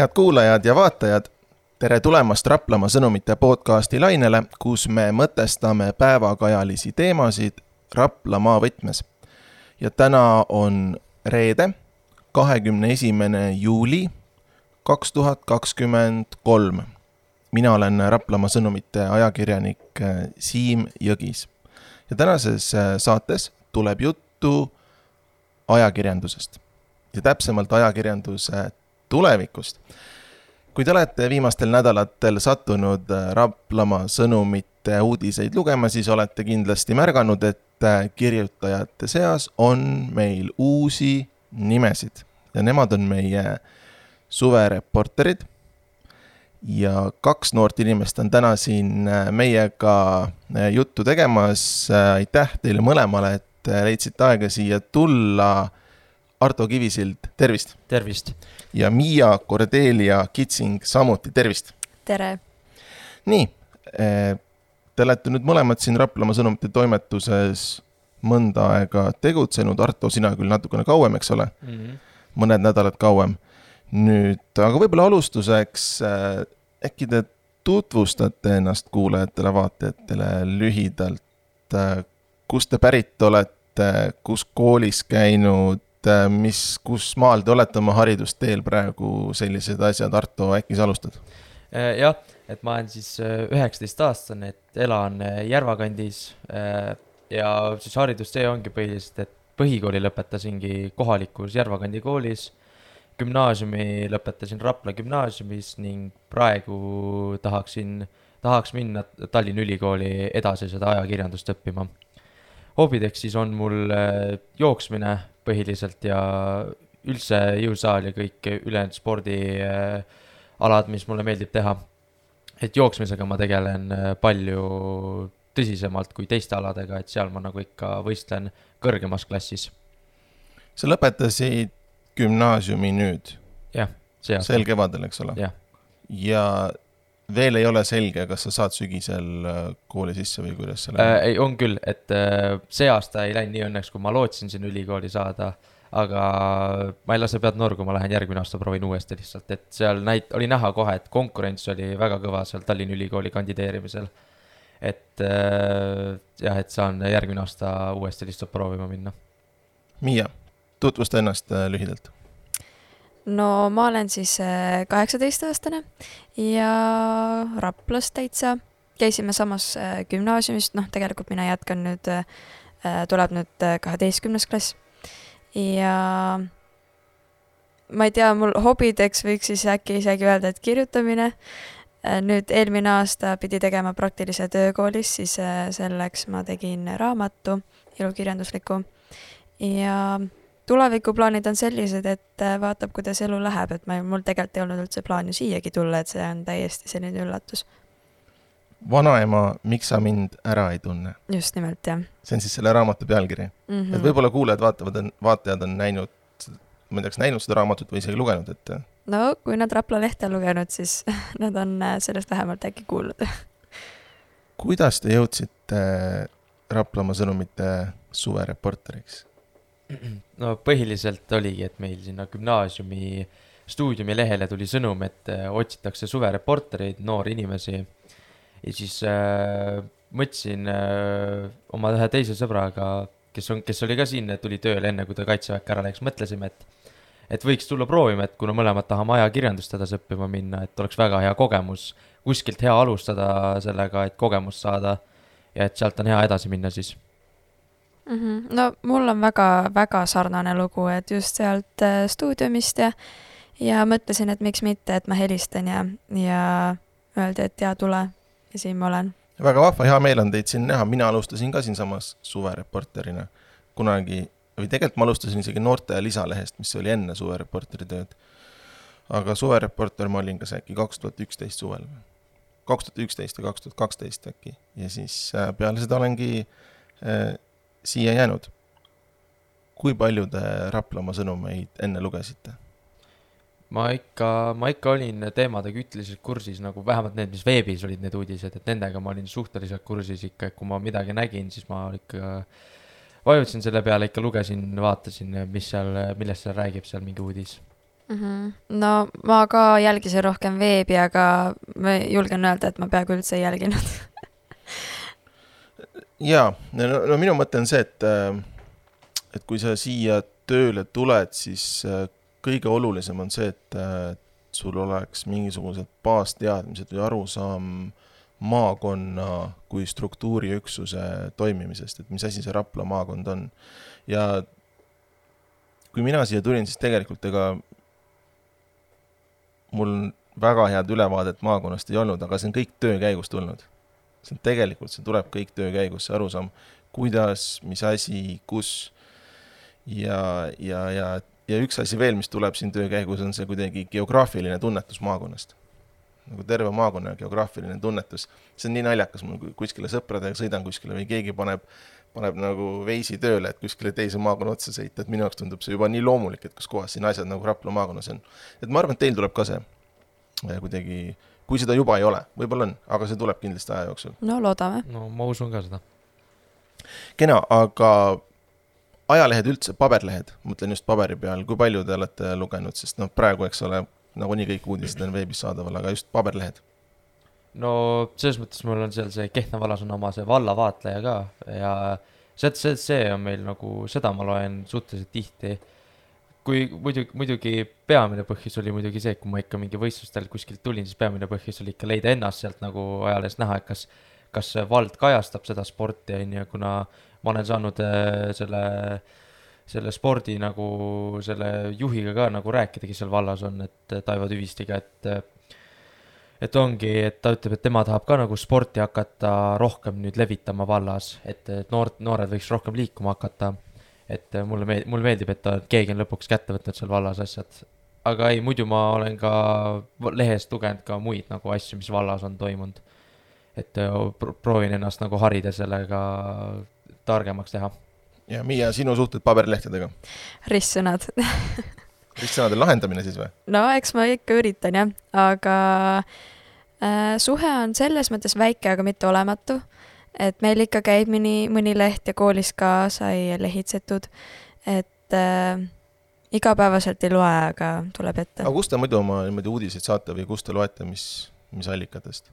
head kuulajad ja vaatajad, tere tulemast Raplamaa sõnumite podcasti lainele, kus me mõtestame päevakajalisi teemasid Raplamaa võtmes. ja täna on reede, kahekümne esimene juuli kaks tuhat kakskümmend kolm. mina olen Raplamaa sõnumite ajakirjanik äh, Siim Jõgis ja tänases äh, saates tuleb juttu ajakirjandusest ja täpsemalt ajakirjanduse tulevikust. kui te olete viimastel nädalatel sattunud äh, Raplamaa sõnumite uudiseid lugema, siis olete kindlasti märganud, et äh, kirjutajate seas on meil uusi nimesid ja nemad on meie suvereporterid. ja kaks noort inimest on täna siin äh, meiega juttu tegemas. aitäh teile mõlemale, et leidsite aega siia tulla Arto Kivisild, tervist! tervist! ja Miia Kordelia Kitsing samuti, tervist! tere! nii, eh, te olete nüüd mõlemad siin Raplamaa sõnumite toimetuses mõnda aega tegutsenud, Arto, sina küll natukene kauem, eks ole mm? -hmm. mõned nädalad kauem. nüüd, aga võib-olla alustuseks äh, äkki te tutvustate ennast kuulajatele-vaatajatele lühidalt äh,, kust te pärit olete, kus koolis käinud, et äh, mis, kus maal te olete oma haridusteel praegu sellised asjad, Arto, äkki sa alustad? Äh, jah, et ma olen siis äh, üheksateistaastane, et elan Järva kandis ja siis haridustee ongi põhiliselt, et põhikooli lõpetasingi kohalikus Järva kandi koolis, gümnaasiumi lõpetasin Rapla gümnaasiumis ning praegu tahaksin, tahaks minna Tallinna Ülikooli edasi seda ajakirjandust õppima. hobideks siis on mul jooksmine põhiliselt ja üldse jõusaal ja kõik ülejäänud spordialad, mis mulle meeldib teha. et jooksmisega ma tegelen äh, palju tõsisemalt kui teiste aladega, et seal ma nagu ikka võistlen kõrgemas klassis. sa lõpetasid gümnaasiumi nüüd? jah, see aasta. sel kevadel, eks ole? ja veel ei ole selge, kas sa saad sügisel äh, kooli sisse või kuidas see läheb äh,? ei, on küll, et äh, see aasta ei läinud nii õnneks, kui ma lootsin sinna ülikooli saada. aga ma ei lase pead norgu, ma lähen järgmine aasta proovin uuesti lihtsalt, et seal näit-, oli näha kohe, et konkurents oli väga kõva seal Tallinna Ülikooli kandideerimisel. et äh, jah, et saan järgmine aasta uuesti lihtsalt proovima minna. Miia, tutvusta ennast äh, lühidalt no ma olen siis äh, kaheksateistaastane ja Raplas täitsa. käisime samas äh, gümnaasiumis, noh, tegelikult mina jätkan nüüd, äh, tuleb nüüd kaheteistkümnes klass. ja ma ei tea, mul hobideks võiks siis äkki isegi öelda, et kirjutamine. nüüd eelmine aasta pidi tegema praktilise töö koolis, siis selleks ma tegin raamatu, ilukirjandusliku ja tulevikuplaanid on sellised, et äh, vaatab, kuidas elu läheb, et ma, mul tegelikult ei olnud üldse plaani siiagi tulla, et see on täiesti selline üllatus. vanaema, miks sa mind ära ei tunne? just nimelt, jah. see on siis selle raamatu pealkiri mm. -hmm. et võib-olla kuulajad vaatavad, vaatajad on näinud, ma ei tea, kas näinud seda raamatut või isegi lugenud, et. no kui nad Rapla lehte on lugenud, siis nad on äh, sellest vähemalt äkki kuulnud kuidas te jõudsite Raplamaa sõnumite suvereporteriks? No põhiliselt oligi, et meil sinna gümnaasiumi stuudiumi lehele tuli sõnum, et äh, otsitakse suvereportereid, noori inimesi. ja siis äh, mõtlesin äh, oma ühe teise sõbraga, kes on, kes oli ka siin, tuli tööle enne, kui ta kaitseväkke ära läks, mõtlesime, et et võiks tulla proovima, et kuna mõlemad tahame ajakirjandust edasi õppima minna, et oleks väga hea kogemus, kuskilt hea alustada sellega, et kogemust saada ja et sealt on hea edasi minna siis mm. -hmm. no mul on väga-väga sarnane lugu, et just sealt äh, stuudiumist ja, ja mõtlesin, et miks mitte, et ma helistan ja, ja öeldi, et jaa, tule ja siin ma olen. väga vahva, hea meel on teid siin näha, mina alustasin ka siinsamas suvereporterina kunagi, või tegelikult ma alustasin isegi noorte lisalehest, mis oli enne suvereporteri tööd. aga suvereporter ma olin kas äkki kaks tuhat üksteist suvel või? kaks tuhat üksteist või kaks tuhat kaksteist äkki ja siis äh, peale seda olengi äh, siia jäänud. kui palju te Raplamaa sõnumeid enne lugesite? ma ikka, ma ikka olin teemadega ühtlaselt kursis, nagu vähemalt need, mis veebis olid need uudised, et nendega ma olin suhteliselt kursis ikka, et kui ma midagi nägin, siis ma ikka vajutasin selle peale, ikka lugesin, vaatasin, mis seal, millest seal räägib seal mingi uudis mm. -hmm. no ma ka jälgisin rohkem veebi, aga ma julgen öelda, et ma peaaegu üldse ei jälginud jaa, no, minu mõte on see, et, äh, et kui sa siia tööle tuled, siis äh, kõige olulisem on see, et äh, sul oleks mingisugused baasteadmised või arusaam maakonna kui struktuuriüksuse toimimisest, et mis asi see Rapla maakond on. ja kui mina siia tulin, siis tegelikult ega mul väga head ülevaadet maakonnast ei olnud, aga see on kõik töö käigus tulnud. See on tegelikult, see tuleb kõik töö käigus, see arusaam, kuidas, mis asi, kus ja, ja, ja, ja üks asi veel, mis tuleb siin töö käigus, on see kuidagi geograafiline tunnetus maakonnast. nagu terve maakonna geograafiline tunnetus, see on nii naljakas, mul kuskile sõpradega sõidan kuskile või keegi paneb paneb nagu veisi tööle, et kuskile teise maakonna otsa sõita, et minu jaoks tundub see juba nii loomulik, et kus kohas siin asjad nagu Rapla maakonnas on. et ma arvan, et teil tuleb ka see eh, kuidagi, kui seda juba ei ole, võib-olla on, aga see tuleb kindlasti aja jooksul. no loodame. no ma usun ka seda. kena, aga ajalehed üldse, paberlehed, mõtlen just paberi peal, kui palju te olete lugenud, sest noh, praegu, eks ole, nagunii kõik uudised on veebis saadaval, aga just paberlehed no selles mõttes mul on seal see Kehtna vallas on oma see vallavaatleja ka ja see, see, see on meil nagu, seda ma loen suhteliselt tihti. Kui muidugi, muidugi peamine põhjus oli muidugi see, et kui ma ikka mingi võistlustel kuskilt tulin, siis peamine põhjus oli ikka leida ennast sealt nagu ajalehest näha, et kas, kas vald kajastab seda sporti, on ju, kuna ma olen saanud äh, selle selle spordi nagu selle juhiga ka nagu rääkida, kes seal vallas on, et Taivo Tüvistiga, et et ongi, et ta ütleb, et tema tahab ka nagu sporti hakata rohkem nüüd levitama vallas, et, et noort, noored võiks rohkem liikuma hakata. Et mulle meeldib, mulle meeldib, et ta, keegi on lõpuks kätte võtnud seal vallas asjad. aga ei, muidu ma olen ka lehest lugenud ka muid nagu asju, mis vallas on toimunud. et proovin ennast nagu harida sellega, targemaks teha. ja Miia, sinu suhted paberilehtedega? ristsõnad ristsõnade lahendamine siis või? no eks ma ikka üritan jah, aga äh, suhe on selles mõttes väike, aga mitte olematu. Et meil ikka käib mõni, mõni leht ja koolis ka sai lehitsetud, et äh, igapäevaselt ei loe, aga tuleb ette. aga kust te muidu oma niimoodi uudiseid saate või kust te loete, mis, mis allikatest?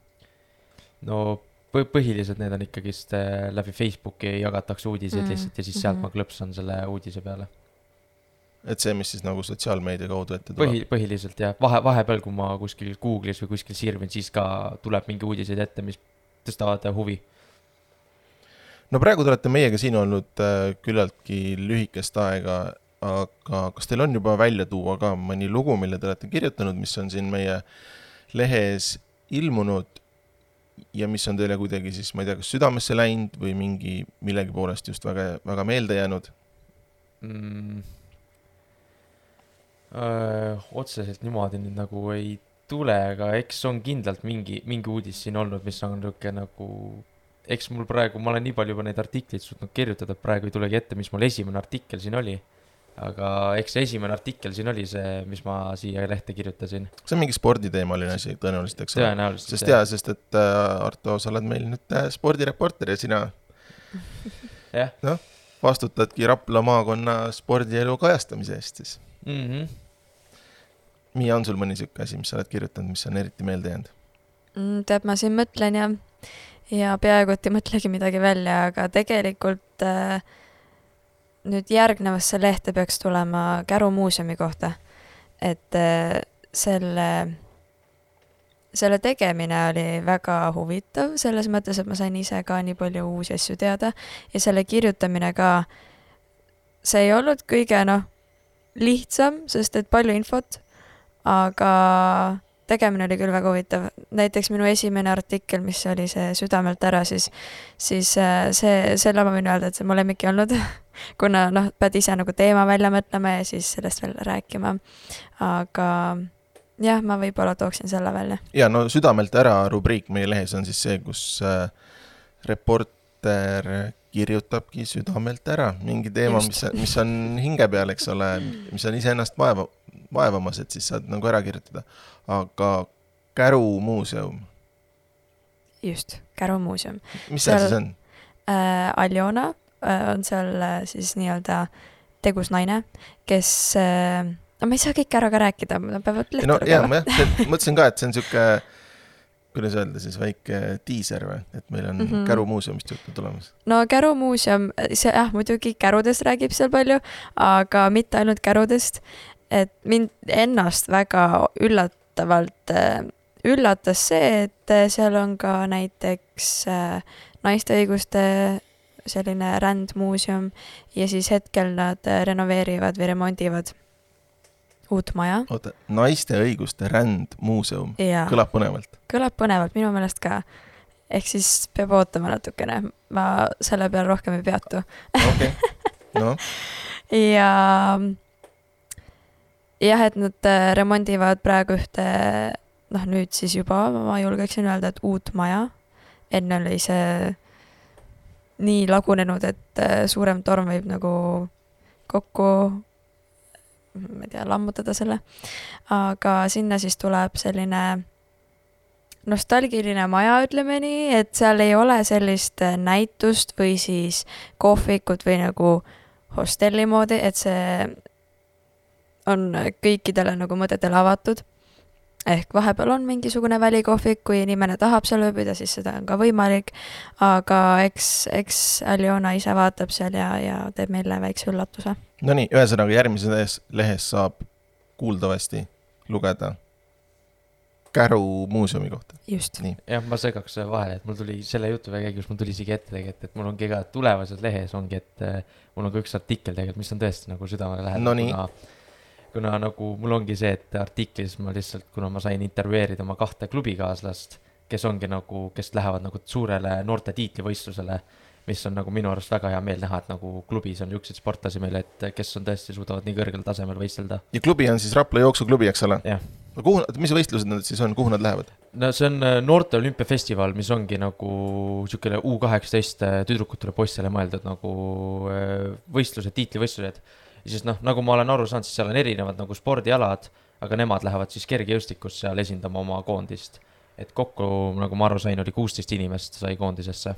no põhiliselt need on ikkagist äh, läbi Facebooki jagatakse uudiseid mm. lihtsalt ja siis sealt mm -hmm. ma klõpsan selle uudise peale et see, mis siis nagu sotsiaalmeedia kaudu ette tuleb? põhi, põhiliselt jah, vahe, vahepeal, kui ma kuskil Google'is või kuskil sirvin, siis ka tuleb mingi uudiseid ette, mis tõstavad huvi. No praegu te olete meiega siin olnud äh, küllaltki lühikest aega, aga kas teil on juba välja tuua ka mõni lugu, mille te olete kirjutanud, mis on siin meie lehes ilmunud ja mis on teile kuidagi siis, ma ei tea, kas südamesse läinud või mingi millegi poolest just väga, väga meelde jäänud mm.? öö, otseselt niimoodi nüüd nagu ei tule, aga eks on kindlalt mingi, mingi uudis siin olnud, mis on niisugune nagu, eks mul praegu, ma olen nii palju juba neid artikleid suutnud kirjutada, et praegu ei tulegi ette, mis mul esimene artikkel siin oli. aga eks see esimene artikkel siin oli see, mis ma siia lehte kirjutasin. see on mingi sporditeemaline asi tõenäoliselt, eks ole? tõenäoliselt. sest jaa, sest et äh, Arto, sa oled meil nüüd äh, spordireporter ja sina noh, vastutadki Rapla maakonna spordielu kajastamise eest siis mm. -hmm. Miia, on sul mõni sihuke asi, mis sa oled kirjutanud, mis on eriti meelde jäänud mm,? tead, ma siin mõtlen ja, ja peaaegu et ei mõtlegi midagi välja, aga tegelikult äh, nüüd järgnevasse lehte peaks tulema Käru muuseumi kohta. et äh, selle, selle tegemine oli väga huvitav, selles mõttes, et ma sain ise ka nii palju uusi asju teada ja selle kirjutamine ka, see ei olnud kõige noh lihtsam, sest et palju infot, aga tegemine oli küll väga huvitav. näiteks minu esimene artikkel, mis oli see Südamelt ära, siis, siis äh, see, selle ma võin öelda, et see on mu lemmik olnud kuna noh, pead ise nagu teema välja mõtlema ja siis sellest veel rääkima. aga jah, ma võib-olla tooksin selle välja. ja no Südamelt ära rubriik meie lehes on siis see, kus äh, reporter kirjutabki südamelt ära mingi teema, mis, mis on hinge peal, eks ole, mis on iseennast vaeva, vaevamas, et siis saad nagu ära kirjutada. aga Käru muuseum. just, Käru muuseum. mis seal siis on äh,? Aljona äh, on seal äh, siis nii-öelda tegus naine, kes äh, no ma ei saa kõike ära ka rääkida, nad peavad lehte no lugema ma jah, mõtlesin ka, et see on sihuke, kuidas öelda siis, väike diiser või, et meil on mm. -hmm. Käru muuseumist juttu tulemas. no Käru muuseum, see jah, muidugi kärudest räägib seal palju, aga mitte ainult kärudest. Et mind ennast väga üllatavalt äh, üllatas see, et äh, seal on ka näiteks äh, naiste õiguste selline rändmuuseum ja siis hetkel nad renoveerivad või remondivad uut maja oota, naiste õiguste rändmuuseum, kõlab põnevalt. kõlab põnevalt minu meelest ka. ehk siis peab ootama natukene, ma selle peale rohkem ei peatu. okei noh, ja jah, et nad äh, remondivad praegu ühte, noh nüüd siis juba ma julgeksin öelda, et uut maja. enne oli see nii lagunenud, et äh, suurem torm võib nagu kokku, ma ei tea, lammutada selle. aga sinna siis tuleb selline nostalgiline maja, ütleme nii, et seal ei ole sellist äh, näitust või siis kohvikut või nagu hostelli moodi, et see on kõikidele nagu mõtetele avatud. ehk vahepeal on mingisugune välikohvik, kui inimene tahab seal ööbida, siis seda on ka võimalik. aga eks, eks Aljona ise vaatab seal ja, ja teeb meile väikse üllatuse. Nonii, ühesõnaga järgmises lehes, lehes saab kuuldavasti lugeda Käru muuseumi kohta. just. jah, ma segaks vahele, et mul tuli selle jutuväe käigus, mul tuli isegi ette tegelikult, et mul ongi ka tulevases lehes ongi, et äh, mul on ka üks artikkel tegelikult, mis on tõesti nagu südamele lähedal No nii. Kuna nagu mul ongi see, et artiklis ma lihtsalt, kuna ma sain intervjueerida oma kahte klubikaaslast, kes ongi nagu, kes lähevad nagu suurele noorte tiitlivõistlusele, mis on nagu minu arust väga hea meel näha, et nagu klubis on niisuguseid sportlasi meil, et kes on tõesti, suudavad nii kõrgel tasemel võistelda. ja klubi on siis Rapla jooksuklubi, eks ole? Jah. kuhu, mis võistlused need siis on, kuhu nad lähevad? no see on äh, noorte olümpiafestival, mis ongi nagu siukene U kaheksateist tüdrukutele, poistele mõeldud nagu äh, võistlused, tiitlivõistlused. Ja siis noh, nagu ma olen aru saanud, siis seal on erinevad nagu spordialad, aga nemad lähevad siis kergejõustikus seal esindama oma koondist. et kokku, nagu ma aru sain, oli kuusteist inimest sai koondisesse.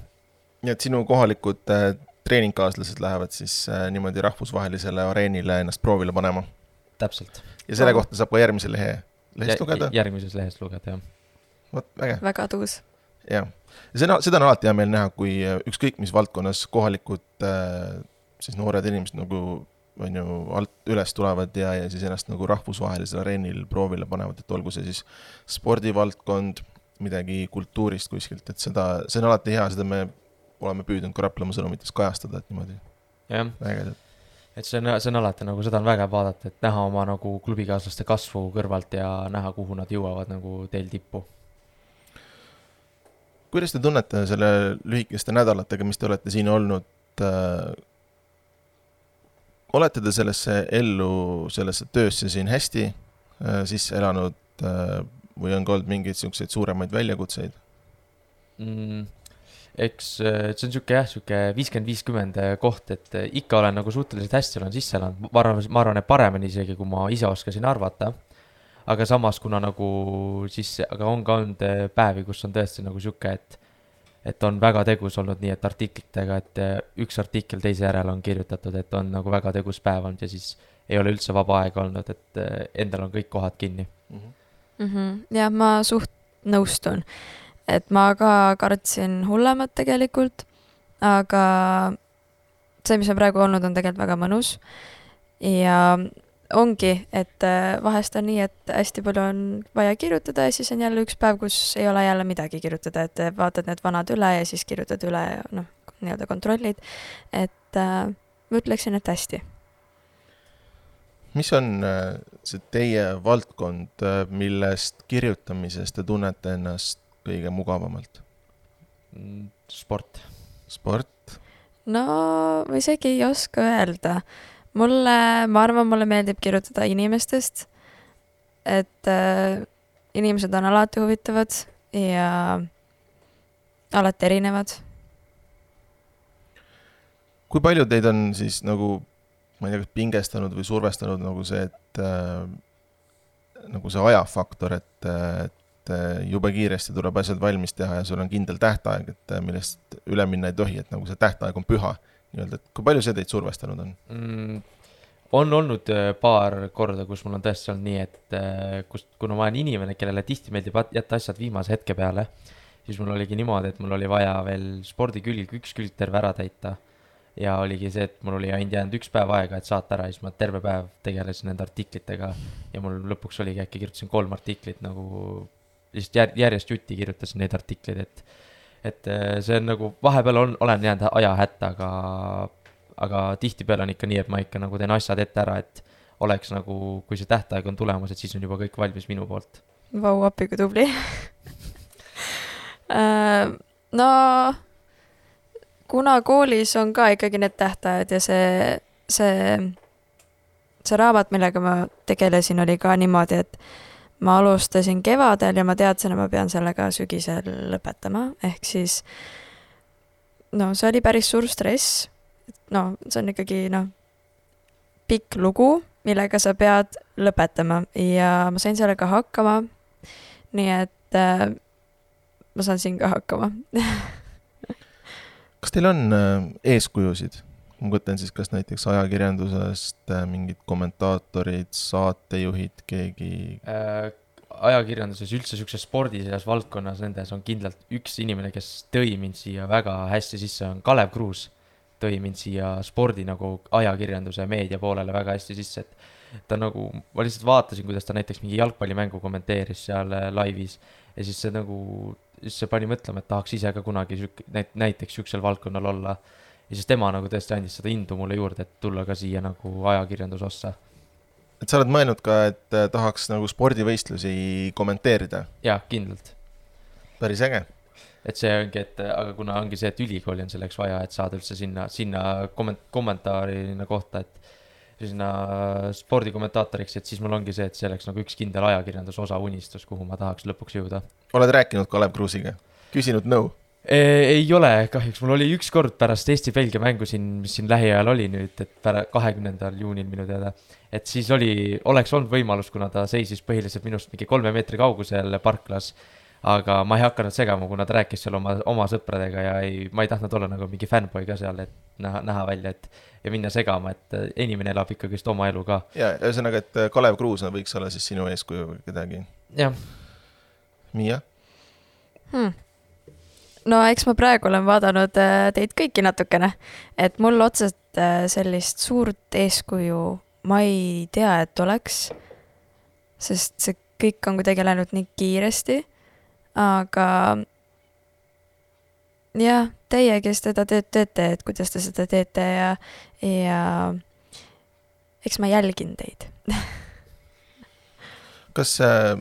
nii et sinu kohalikud äh, treeningkaaslased lähevad siis äh, niimoodi rahvusvahelisele areenile ennast proovile panema täpselt. ja selle Oh. kohta saab ka järgmise lehe, lehest lugeda, järgmises lehes lugeda, jah. vot äge, väga tuus. jah. ja seda, seda on alati hea meel näha, kui äh, ükskõik mis valdkonnas kohalikud äh, siis noored inimesed nagu on ju alt üles tulevad ja, ja siis ennast nagu rahvusvahelisel areenil proovile panevad, et olgu see siis spordivaldkond, midagi kultuurist kuskilt, et seda, see on alati hea, seda me oleme püüdnud ka Raplamaa sõnumites kajastada, et niimoodi jah, ägedalt. et see on, see on alati nagu, seda on vägev vaadata, et näha oma nagu klubikaaslaste kasvu kõrvalt ja näha, kuhu nad jõuavad nagu teel tippu kuidas te tunnete selle lühikeste nädalatega, mis te olete siin olnud äh,? Olete te sellesse ellu, sellesse töösse siin hästi äh, sisse elanud äh, või on ka olnud mingeid siukseid suuremaid väljakutseid? mm,. eks äh, see on sihuke jah, sihuke viiskümmend, viiskümmend koht, et ikka olen nagu suhteliselt hästi olen sisse elanud, ma arvan, ma arvan, et paremini isegi, kui ma ise oskasin arvata. aga samas, kuna nagu siis, aga on ka olnud päevi, kus on tõesti nagu sihuke, et et on väga tegus olnud nii, et artiklitega, et äh, üks artikkel teise järel on kirjutatud, et on nagu väga tegus päev olnud ja siis ei ole üldse vaba aega olnud, et äh, endal on kõik kohad kinni. mm. -hmm. jah, ma suht nõustun, et ma ka kartsin hullemat tegelikult, aga see, mis on praegu olnud, on tegelikult väga mõnus ja ongi, et äh, vahest on nii, et hästi palju on vaja kirjutada ja siis on jälle üks päev, kus ei ole jälle midagi kirjutada, et vaatad need vanad üle ja siis kirjutad üle ja noh, nii-öelda kontrollid, et äh, ma ütleksin, et hästi mis on äh, see teie valdkond, millest kirjutamises te tunnete ennast kõige mugavamalt? Mm, sport sport, no ma isegi ei oska öelda. mulle, ma arvan, mulle meeldib kirjutada inimestest. et äh, inimesed on alati huvitavad ja alati erinevad. kui palju teid on siis nagu, ma ei tea, kas pingestanud või survestanud nagu see, et äh, nagu see ajafaktor, et, et äh, jube kiiresti tuleb asjad valmis teha ja sul on kindel tähtaeg, et äh, millest üle minna ei tohi, et nagu see tähtaeg on püha nii-öelda, et kui palju see teid survestanud on? mm,. on olnud äh, paar korda, kus mul on tõesti olnud nii, et äh, kus, kuna ma olen inimene, kellele tihti meeldib jätta asjad viimase hetke peale, siis mul oligi niimoodi, et mul oli vaja veel spordikülg, üks külg terve ära täita. ja oligi see, et mul oli ainult jäänud üks päev aega, et saata ära ja siis ma terve päev tegelesin nende artiklitega ja mul lõpuks oligi äkki kirjutasin kolm artiklit nagu lihtsalt jär, järjest jutti kirjutasin neid artikleid, et et äh, see on nagu, vahepeal on, olen jäänud ajahätta, aga aga tihtipeale on ikka nii, et ma ikka nagu teen asjad ette ära, et oleks nagu, kui see tähtaeg on tulemas, et siis on juba kõik valmis minu poolt. Vau, appi kui tubli Äh, no kuna koolis on ka ikkagi need tähtajad ja see, see, see raamat, millega ma tegelesin, oli ka niimoodi, et ma alustasin kevadel ja ma teadsin, et ma pean sellega sügisel lõpetama, ehk siis no see oli päris suur stress. no see on ikkagi noh, pikk lugu, millega sa pead lõpetama ja ma sain sellega hakkama. nii et äh, ma saan siin ka hakkama. kas teil on äh, eeskujusid? Ma mõtlen siis kas näiteks ajakirjandusest äh, mingid kommentaatorid, saatejuhid, keegi äh, ajakirjanduses üldse siukses spordi selles valdkonnas, nendes on kindlalt üks inimene, kes tõi mind siia väga hästi sisse, on Kalev Kruus. tõi mind siia spordi nagu ajakirjanduse meedia poolele väga hästi sisse, et ta nagu, ma lihtsalt vaatasin, kuidas ta näiteks mingi jalgpallimängu kommenteeris seal äh, laivis ja siis see nagu, siis see pani mõtlema, et tahaks ise ka kunagi näit-, näiteks siuksel valdkonnal olla. Ja siis tema nagu tõesti andis seda indu mulle juurde, et tulla ka siia nagu ajakirjanduse ossa. et sa oled mõelnud ka, et äh, tahaks nagu spordivõistlusi kommenteerida? jaa, kindlalt päris äge. et see ongi, et aga kuna ongi see, et ülikooli on selleks vaja, et saada üldse sinna, sinna komment-, kommentaarina kohta, et sinna spordikommentaatoriks, et siis mul ongi see, et see oleks nagu üks kindel ajakirjanduse osa unistus, kuhu ma tahaks lõpuks jõuda. oled rääkinud Kalev Kruusiga? küsinud nõu? Ei ole kahjuks, mul oli ükskord pärast Eesti-Belgia mängu siin, mis siin lähiajal oli nüüd, et pära-, kahekümnendal juunil minu teada. et siis oli, oleks olnud võimalus, kuna ta seisis põhiliselt minust mingi kolme meetri kaugusel parklas. aga ma ei hakanud segama, kuna ta rääkis seal oma, oma sõpradega ja ei, ma ei tahtnud olla nagu mingi fännboi ka seal, et näha, näha välja, et ja minna segama, et inimene elab ikkagist oma elu ka. ja ühesõnaga, et äh, Kalev Kruus võiks olla siis sinu eeskuju või kedagi. jah, Miia? hmm.. No eks ma praegu olen vaadanud äh, teid kõiki natukene, et mul otseselt äh, sellist suurt eeskuju ma ei tea, et oleks, sest see kõik on kuidagi läinud nii kiiresti, aga jah, teie, kes seda tööd teete, et kuidas te seda teete ja, ja eks ma jälgin teid. kas äh,,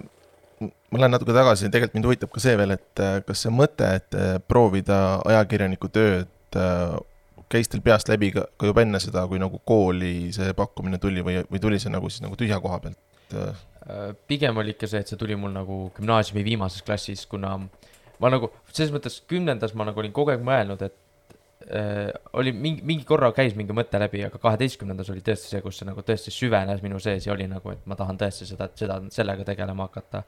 ma lähen natuke tagasi, tegelikult mind huvitab ka see veel, et äh, kas see mõte, et äh, proovida ajakirjaniku tööd äh, käis teil peast läbi ka, ka juba enne seda, kui nagu kooli see pakkumine tuli või, või tuli see nagu siis nagu tühja koha pealt äh,? Äh, pigem oli ikka see, et see tuli mul nagu gümnaasiumi viimases klassis, kuna ma nagu selles mõttes kümnendas ma nagu olin kogu aeg mõelnud, et äh, oli mingi, mingi korra käis mingi mõte läbi, aga kaheteistkümnendas oli tõesti see, kus see nagu tõesti süvenes minu sees ja oli nagu, et ma tahan tõesti seda, seda, sellega tegelema hakata.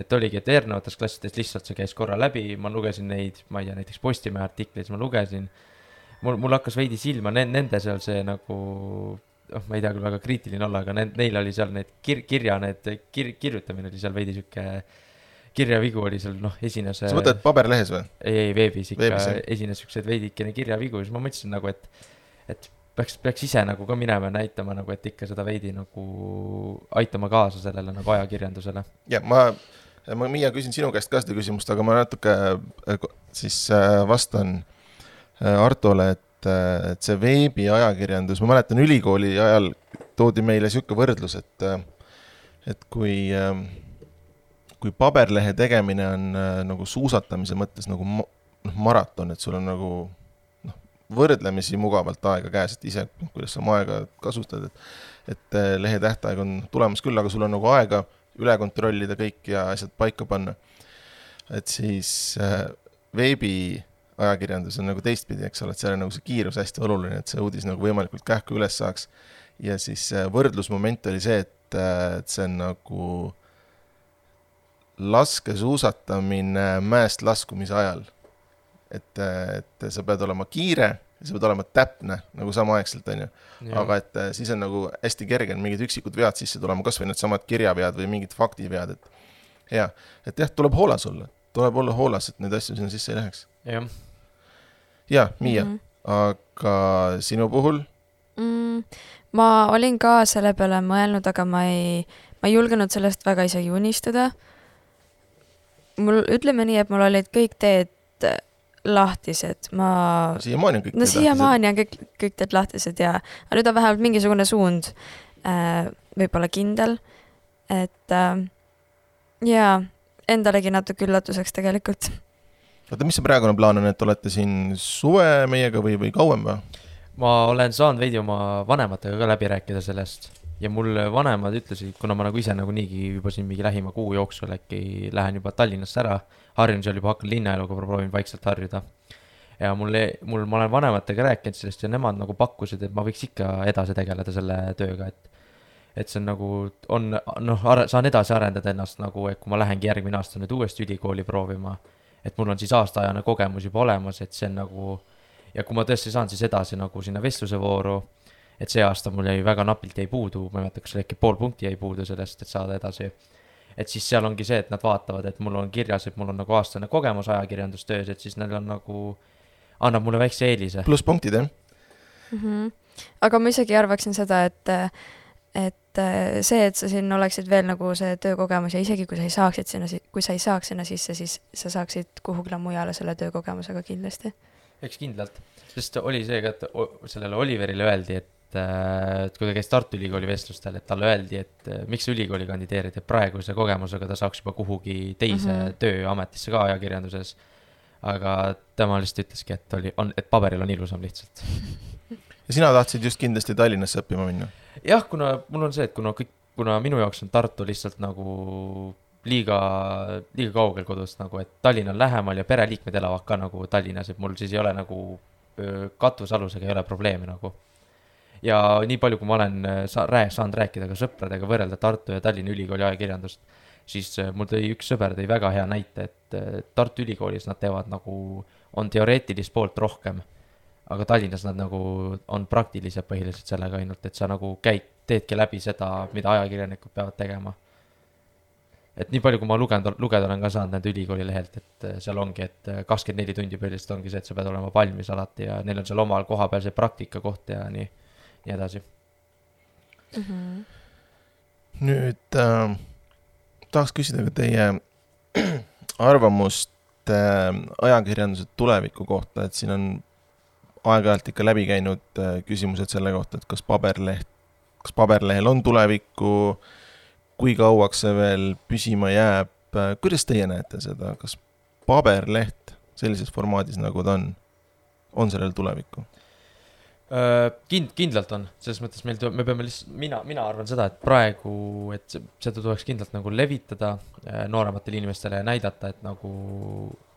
Et oligi, et erinevates klassides lihtsalt see käis korra läbi, ma lugesin neid, ma ei tea, näiteks Postimehe artikleid, ma lugesin. mul, mul hakkas veidi silma ne-, nende seal see nagu noh, ma ei tea küll väga kriitiline olla, aga need, neil oli seal need kir-, kirja need kir-, kirjutamine oli seal veidi sihuke, kirjavigu oli seal noh, esines. sa mõtled paberlehes või? ei, ei veebis ikka Veebis, esines siukseid veidikene kirjavigu ja siis ma mõtlesin nagu, et, et peaks, peaks ise nagu ka minema ja näitama nagu, et ikka seda veidi nagu aitama kaasa sellele nagu ajakirjandusele. ja ma, ma Miia küsin sinu käest ka seda küsimust, aga ma natuke äh, siis äh, vastan äh, Artole, et, et see veebiajakirjandus, ma mäletan ülikooli ajal toodi meile sihuke võrdlus, et, et kui, kui paberlehe tegemine on nagu suusatamise mõttes nagu noh, maraton, et sul on nagu noh, võrdlemisi mugavalt aega käes, et ise, kuidas sa oma aega kasutad, et et lehe tähtaeg on tulemas küll, aga sul on nagu aega üle kontrollida kõik ja asjad paika panna. et siis äh, veebiajakirjandus on nagu teistpidi, eks ole, et seal on nagu see kiirus hästi oluline, et see uudis nagu võimalikult kähku üles saaks. ja siis äh, võrdlusmoment oli see, et, et see on nagu laskesuusatamine mäest laskumise ajal. et, et sa pead olema kiire sa pead olema täpne nagu samaaegselt, on ju. aga et äh, siis on nagu hästi kerge on mingid üksikud vead sisse tulema, kasvõi needsamad kirjavead või mingid faktivead, et hea, et jah, tuleb hoolas olla, tuleb olla hoolas, et neid asju sinna sisse ei läheks. jah. ja, Miia mm, -hmm. aga sinu puhul mm,? ma olin ka selle peale mõelnud, aga ma ei, ma ei julgenud sellest väga isegi unistada. mul, ütleme nii, et mul olid kõik teed lahtised, ma. siiamaani on kõik no siiamaani on kõik, kõik teed lahtised ja, aga nüüd on vähemalt mingisugune suund äh,, võib-olla kindel, et äh, jaa, endalegi natuke üllatuseks tegelikult. oota, mis see praegune plaan on, et olete siin suve meiega või, või kauem või? ma olen saanud veidi oma vanematega ka läbi rääkida sellest ja mul vanemad ütlesid, kuna ma nagu ise nagu niigi juba siin mingi lähima kuu jooksul äkki lähen juba Tallinnasse ära, harjun seal juba, hakkan linnaeluga, proovin vaikselt harjuda. ja mul, mul, ma olen vanematega rääkinud sellest ja nemad nagu pakkusid, et ma võiks ikka edasi tegeleda selle tööga, et et see on nagu, on noh, saan edasi arendada ennast nagu, et kui ma lähengi järgmine aasta nüüd uuesti ülikooli proovima, et mul on siis aastaajane kogemus juba olemas, et see on nagu ja kui ma tõesti saan siis edasi nagu sinna vestluse vooru, et see aasta mul jäi väga napilt jäi puudu, ma ei mäleta, kas äkki pool punkti jäi puudu sellest, et saada edasi. et siis seal ongi see, et nad vaatavad, et mul on kirjas, et mul on nagu aastane kogemus ajakirjandustöös, et siis neil on nagu, annab mulle väikse eelise. plusspunktid, jah mm? -hmm. aga ma isegi arvaksin seda, et et see, et sa siin oleksid veel nagu see töökogemus ja isegi kui sa ei saaksid sinna, kui sa ei saaks sinna sisse, siis sa saaksid kuhugile mujale selle töökogemusega kindlasti eks kindlalt, sest oli see ka, et sellele Oliverile öeldi, et äh, et kui ta käis Tartu Ülikooli vestlustel, et talle öeldi, et äh, miks sa ülikooli kandideerid, et praeguse kogemusega ta saaks juba kuhugi teise mm -hmm. tööametisse ka ajakirjanduses. aga tema lihtsalt ütleski, et oli, on, et paberil on ilusam lihtsalt. ja sina tahtsid just kindlasti Tallinnasse õppima minna? jah, kuna mul on see, et kuna kõik, kuna minu jaoks on Tartu lihtsalt nagu liiga, liiga kaugel kodust nagu, et Tallinn on lähemal ja pereliikmed elavad ka nagu Tallinnas, et mul siis ei ole nagu katusalusega ei ole probleemi nagu. Ja nii palju, kui ma olen sa-, rää-, saanud rääkida ka sõpradega, võrrelda Tartu ja Tallinna Ülikooli ajakirjandust, siis mul tõi üks sõber tõi väga hea näite, et Tartu Ülikoolis nad teevad nagu, on teoreetilist poolt rohkem, aga Tallinnas nad nagu on praktilised põhiliselt sellega ainult, et sa nagu käid, teedki läbi seda, mida ajakirjanikud peavad tegema. Et nii palju, kui ma lugenud, lugeda olen ka saanud nende ülikooli lehelt, et äh, seal ongi, et äh, kakskümmend neli tundi põhiliselt ongi see, et sa pead olema valmis alati ja neil on seal omal kohapeal see praktikakoht ja nii, nii edasi mm. -hmm. nüüd äh, tahaks küsida ka teie arvamust äh, ajakirjanduse tuleviku kohta, et siin on aeg-ajalt ikka läbi käinud äh, küsimused selle kohta, et kas paberleht, kas paberlehel on tulevikku äh, kui kauaks see veel püsima jääb, kuidas teie näete seda, kas paberleht sellises formaadis, nagu ta on, on sellel tulevikku? Kind-, kindlalt on, selles mõttes meil tuleb, me peame lihtsalt, mina, mina arvan seda, et praegu, et seda tuleks kindlalt nagu levitada äh, noorematele inimestele ja näidata, et nagu,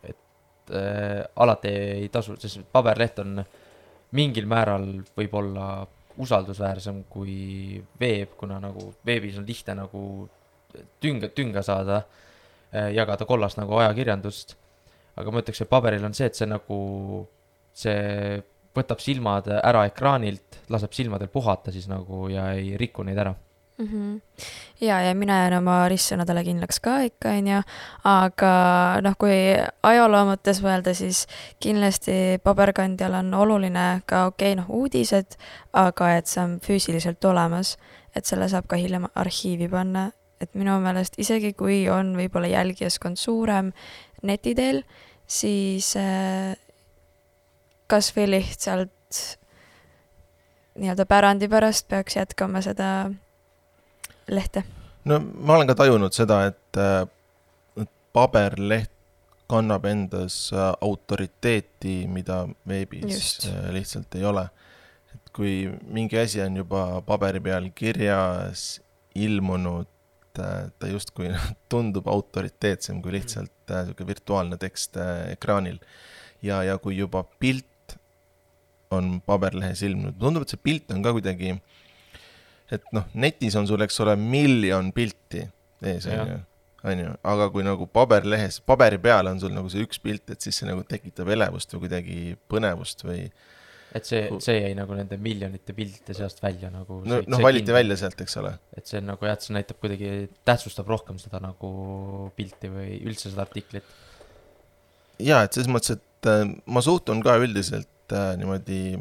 et äh, alati ei tasu, sest paberleht on mingil määral võib-olla usaldusväärsem kui veeb, kuna nagu veebis on lihtne nagu tünga, tünga saada, äh, jagada kollast nagu ajakirjandust. aga ma ütleks, et paberil on see, et see nagu, see võtab silmad ära ekraanilt, laseb silmadel puhata siis nagu ja ei riku neid ära mm. -hmm. ja, ja mina jään oma ristsõnadele kindlaks ka ikka, onju, aga noh, kui ajaloo mõttes mõelda, siis kindlasti paberkandjal on oluline ka okei okay,, noh, uudised, aga et see on füüsiliselt olemas, et selle saab ka hiljem arhiivi panna, et minu meelest isegi kui on võib-olla jälgijaskond suurem neti teel, siis äh, kas või lihtsalt nii-öelda pärandi pärast peaks jätkama seda lehte? no ma olen ka tajunud seda, et, äh, et paberleht kannab endas äh, autoriteeti, mida veebis Just. Äh, lihtsalt ei ole. et kui mingi asi on juba paberi peal kirjas, ilmunud, ta justkui tundub autoriteetsem kui lihtsalt niisugune virtuaalne tekst ekraanil. ja, ja kui juba pilt on paberlehes ilmunud, tundub, et see pilt on ka kuidagi et noh, netis on sul, eks ole, miljon pilti ees, on ju, on ju, aga kui nagu paberlehes, paberi peal on sul nagu see üks pilt, et siis see nagu tekitab elevust või kuidagi põnevust või et see, see jäi nagu nende miljonite piltide seast välja nagu. no, noh, valiti. välja sealt, eks ole. et see on nagu jah, et see näitab kuidagi, tähtsustab rohkem seda nagu pilti või üldse seda artiklit. jaa, et selles mõttes, et äh, ma suhtun ka üldiselt äh, niimoodi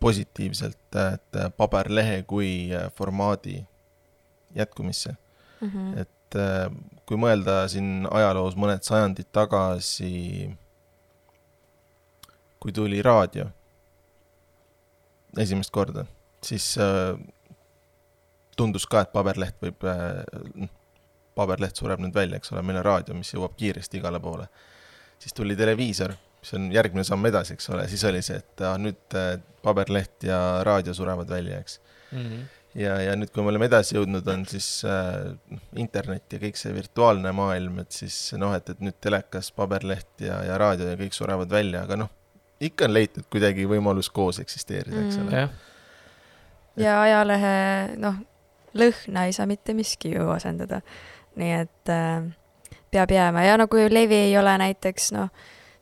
positiivselt, et äh, paberlehe kui äh, formaadi jätkumisse. Mhm. et äh, kui mõelda siin ajaloos mõned sajandid tagasi, kui tuli raadio esimest korda, siis äh, tundus ka, et paberleht võib äh,, paberleht sureb nüüd välja, eks ole, meil on raadio, mis jõuab kiiresti igale poole. siis tuli televiisor, mis on järgmine samm edasi, eks ole, siis oli see, et ah, nüüd äh, paberleht ja raadio surevad välja, eks ja, ja nüüd, kui me oleme edasi jõudnud, on siis äh, internet ja kõik see virtuaalne maailm, et siis noh, et, et nüüd telekas, paberleht ja, ja raadio ja kõik surevad välja, aga noh, ikka on leitud kuidagi võimalus koos eksisteerida, eks Mm. ole. jah, ja ajalehe, noh, lõhna ei saa mitte miski ju asendada. nii et äh, peab jääma ja no kui levi ei ole näiteks noh,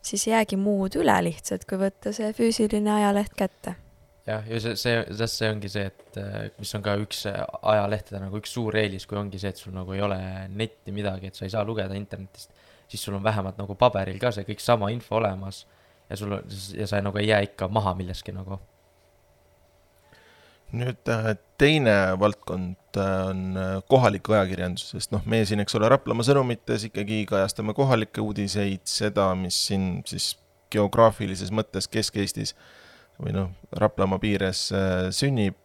siis ei jäägi muud üle lihtsalt, kui võtta see füüsiline ajaleht kätte. jah, ja see, see, see ongi see, et äh, mis on ka üks äh, ajalehtede nagu üks suur eelis, kui ongi see, et sul nagu ei ole netti midagi, et sa ei saa lugeda internetist, siis sul on vähemalt nagu paberil ka see kõik sama info olemas ja sul on, ja sa nagu ei jää ikka maha milleski nagu. Nüüd äh, teine valdkond äh, on äh, kohalik ajakirjandus, sest noh, meie siin, eks ole, Raplamaa sõnumites ikkagi kajastame kohalikke uudiseid, seda, mis siin siis geograafilises mõttes Kesk-Eestis või noh, Raplamaa piires sünnib.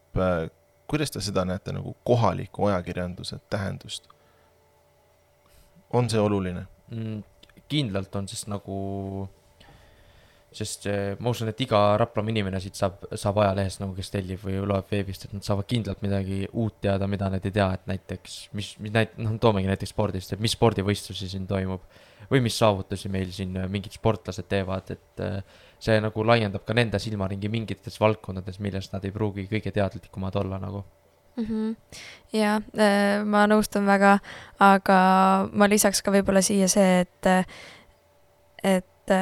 kuidas te seda näete nagu kohaliku ajakirjanduse tähendust? on see oluline? mm,. kindlalt on, sest nagu, sest eh, ma usun, et iga Raplamaa inimene siit saab, saab ajalehest nagu, kes tellib või loeb veebist, et nad saavad kindlalt midagi uut teada, mida nad ei tea, et näiteks, mis, mis näit-, noh, toomegi näiteks spordist, et mis spordivõistlusi siin toimub või mis saavutusi meil siin eh, mingid sportlased teevad, et eh, see nagu laiendab ka nende silmaringi mingites valdkondades, millest nad ei pruugi kõige teadlikumad olla nagu. mm. -hmm. ja ma nõustun väga, aga ma lisaks ka võib-olla siia see, et, et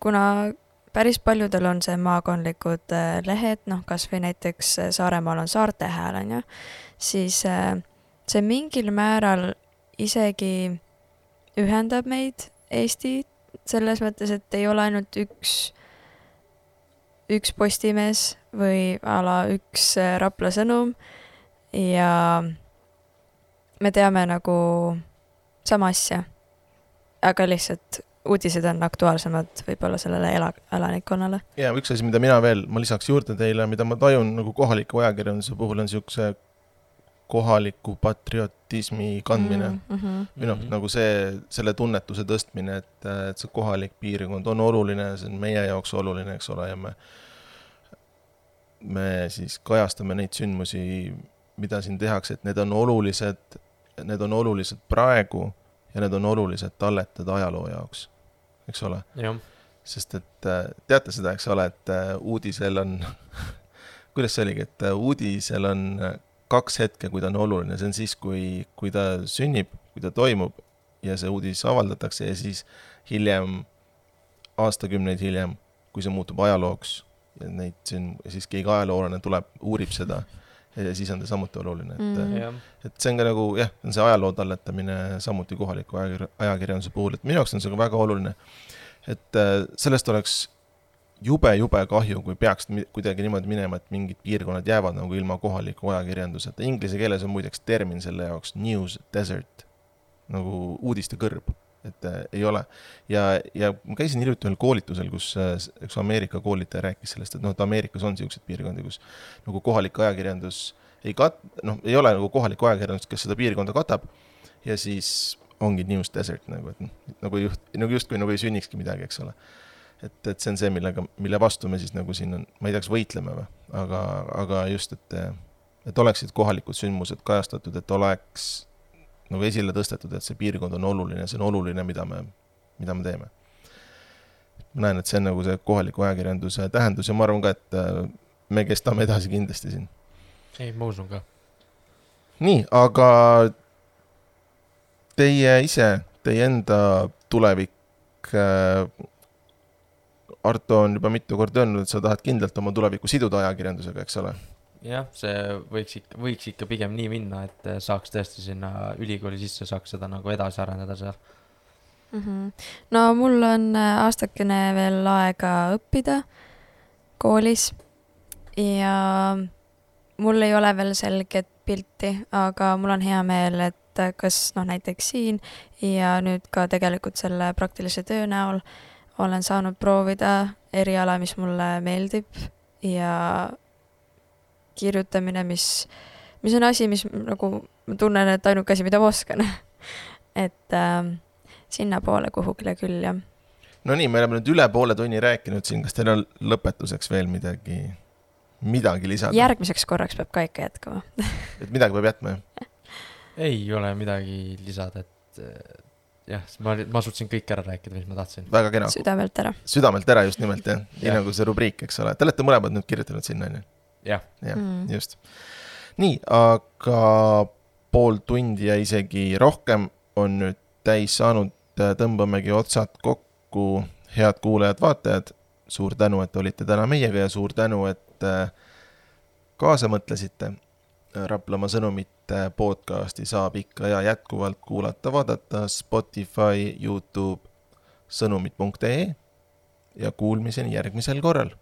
kuna päris paljudel on see maakondlikud äh, lehed, noh, kasvõi näiteks äh, Saaremaal on Saarte Hääl, on ju, siis äh, see mingil määral isegi ühendab meid Eesti selles mõttes, et ei ole ainult üks, üks Postimees või a la üks Rapla sõnum ja me teame nagu sama asja. aga lihtsalt uudised on aktuaalsemad võib-olla sellele ela-, elanikkonnale. ja üks asi, mida mina veel, ma lisaks juurde teile, mida ma tajun nagu kohaliku ajakirjanduse puhul on niisuguse kohaliku patriotismi kandmine mm.. mm. -hmm. või noh, nagu see, selle tunnetuse tõstmine, et, et see kohalik piirkond on oluline, see on meie jaoks oluline, eks ole, ja me me siis kajastame neid sündmusi, mida siin tehakse, et need on olulised, need on olulised praegu ja need on olulised talletada ajaloo jaoks, eks ole. sest et äh, teate seda, eks ole, et äh, uudisel on, kuidas see oligi, et äh, uudisel on kaks hetke, kui ta on oluline, see on siis, kui, kui ta sünnib, kui ta toimub ja see uudis avaldatakse ja siis hiljem, aastakümneid hiljem, kui see muutub ajalooks ja neid siin, siis keegi ajaloolane tuleb, uurib seda siis on ta samuti oluline, et Mm. jah, et see on ka nagu jah, on see ajaloo talletamine samuti kohaliku ajakir- ajakirjanduse puhul, et minu jaoks on see ka väga oluline. et äh, sellest oleks jube-jube kahju, kui peaks kuidagi niimoodi minema, et mingid piirkonnad jäävad nagu ilma kohaliku ajakirjanduseta, inglise keeles on muideks termin selle jaoks news desert, nagu uudiste kõrb, et äh, ei ole. ja, ja ma käisin hiljuti ühel koolitusel, kus äh, üks Ameerika koolitaja rääkis sellest, et noh, et Ameerikas on niisuguseid piirkondi, kus nagu kohalik ajakirjandus ei kat-, noh, ei ole nagu kohalikku ajakirjandust, kes seda piirkonda katab ja siis ongi news desert nagu, et noh, nagu juht, nagu justkui nagu ei sünnikski midagi, eks ole. et, et see on see, millega, mille vastu me siis nagu siin on, ma ei tea, kas võitleme või, aga, aga just, et, et oleksid kohalikud sündmused kajastatud, et oleks nagu esile tõstetud, et see piirkond on oluline, see on oluline, mida me, mida me teeme. ma näen, et see on nagu see kohaliku ajakirjanduse tähendus ja ma arvan ka, et äh, me kestame edasi kindlasti siin. ei, ma usun ka. nii, aga teie ise, teie enda tulevik äh, Arto on juba mitu korda öelnud, et sa tahad kindlalt oma tulevikku siduda ajakirjandusega, eks ole? Jah, see võiks ikka, võiks ikka pigem nii minna, et saaks tõesti sinna ülikooli sisse, saaks seda nagu edasi arendada seal mm. -hmm. no mul on äh, aastakene veel aega õppida koolis ja mul ei ole veel selget pilti, aga mul on hea meel, et kas noh, näiteks siin ja nüüd ka tegelikult selle praktilise töö näol olen saanud proovida eriala, mis mulle meeldib ja kirjutamine, mis, mis on asi, mis nagu ma tunnen, et ainuke asi, mida ma oskan et äh, sinnapoole kuhugile küll, jah. Nonii, me oleme nüüd üle poole tunni rääkinud siin, kas teil on lõpetuseks veel midagi, midagi lisada? järgmiseks korraks peab ka ikka jätkama et midagi peab jätma, jah? ei ole midagi lisada, et eh, jah, ma, ma suutsin kõik ära rääkida, mis ma tahtsin. väga kena. südamelt ära. südamelt ära, just nimelt, jah. nii nagu see rubriik, eks ole. Te olete mõlemad nüüd kirjutanud sinna, on ju? Jah. mm., just. nii, aga pool tundi ja isegi rohkem on nüüd täis saanud tõmbamegi otsad kokku, head kuulajad-vaatajad. suur tänu, et olite täna meiega ja suur tänu, et äh, kaasa mõtlesite. Raplamaa sõnumite podcasti saab ikka ja jätkuvalt kuulata, vaadata Spotify, Youtube, sõnumid.ee ja kuulmiseni järgmisel korral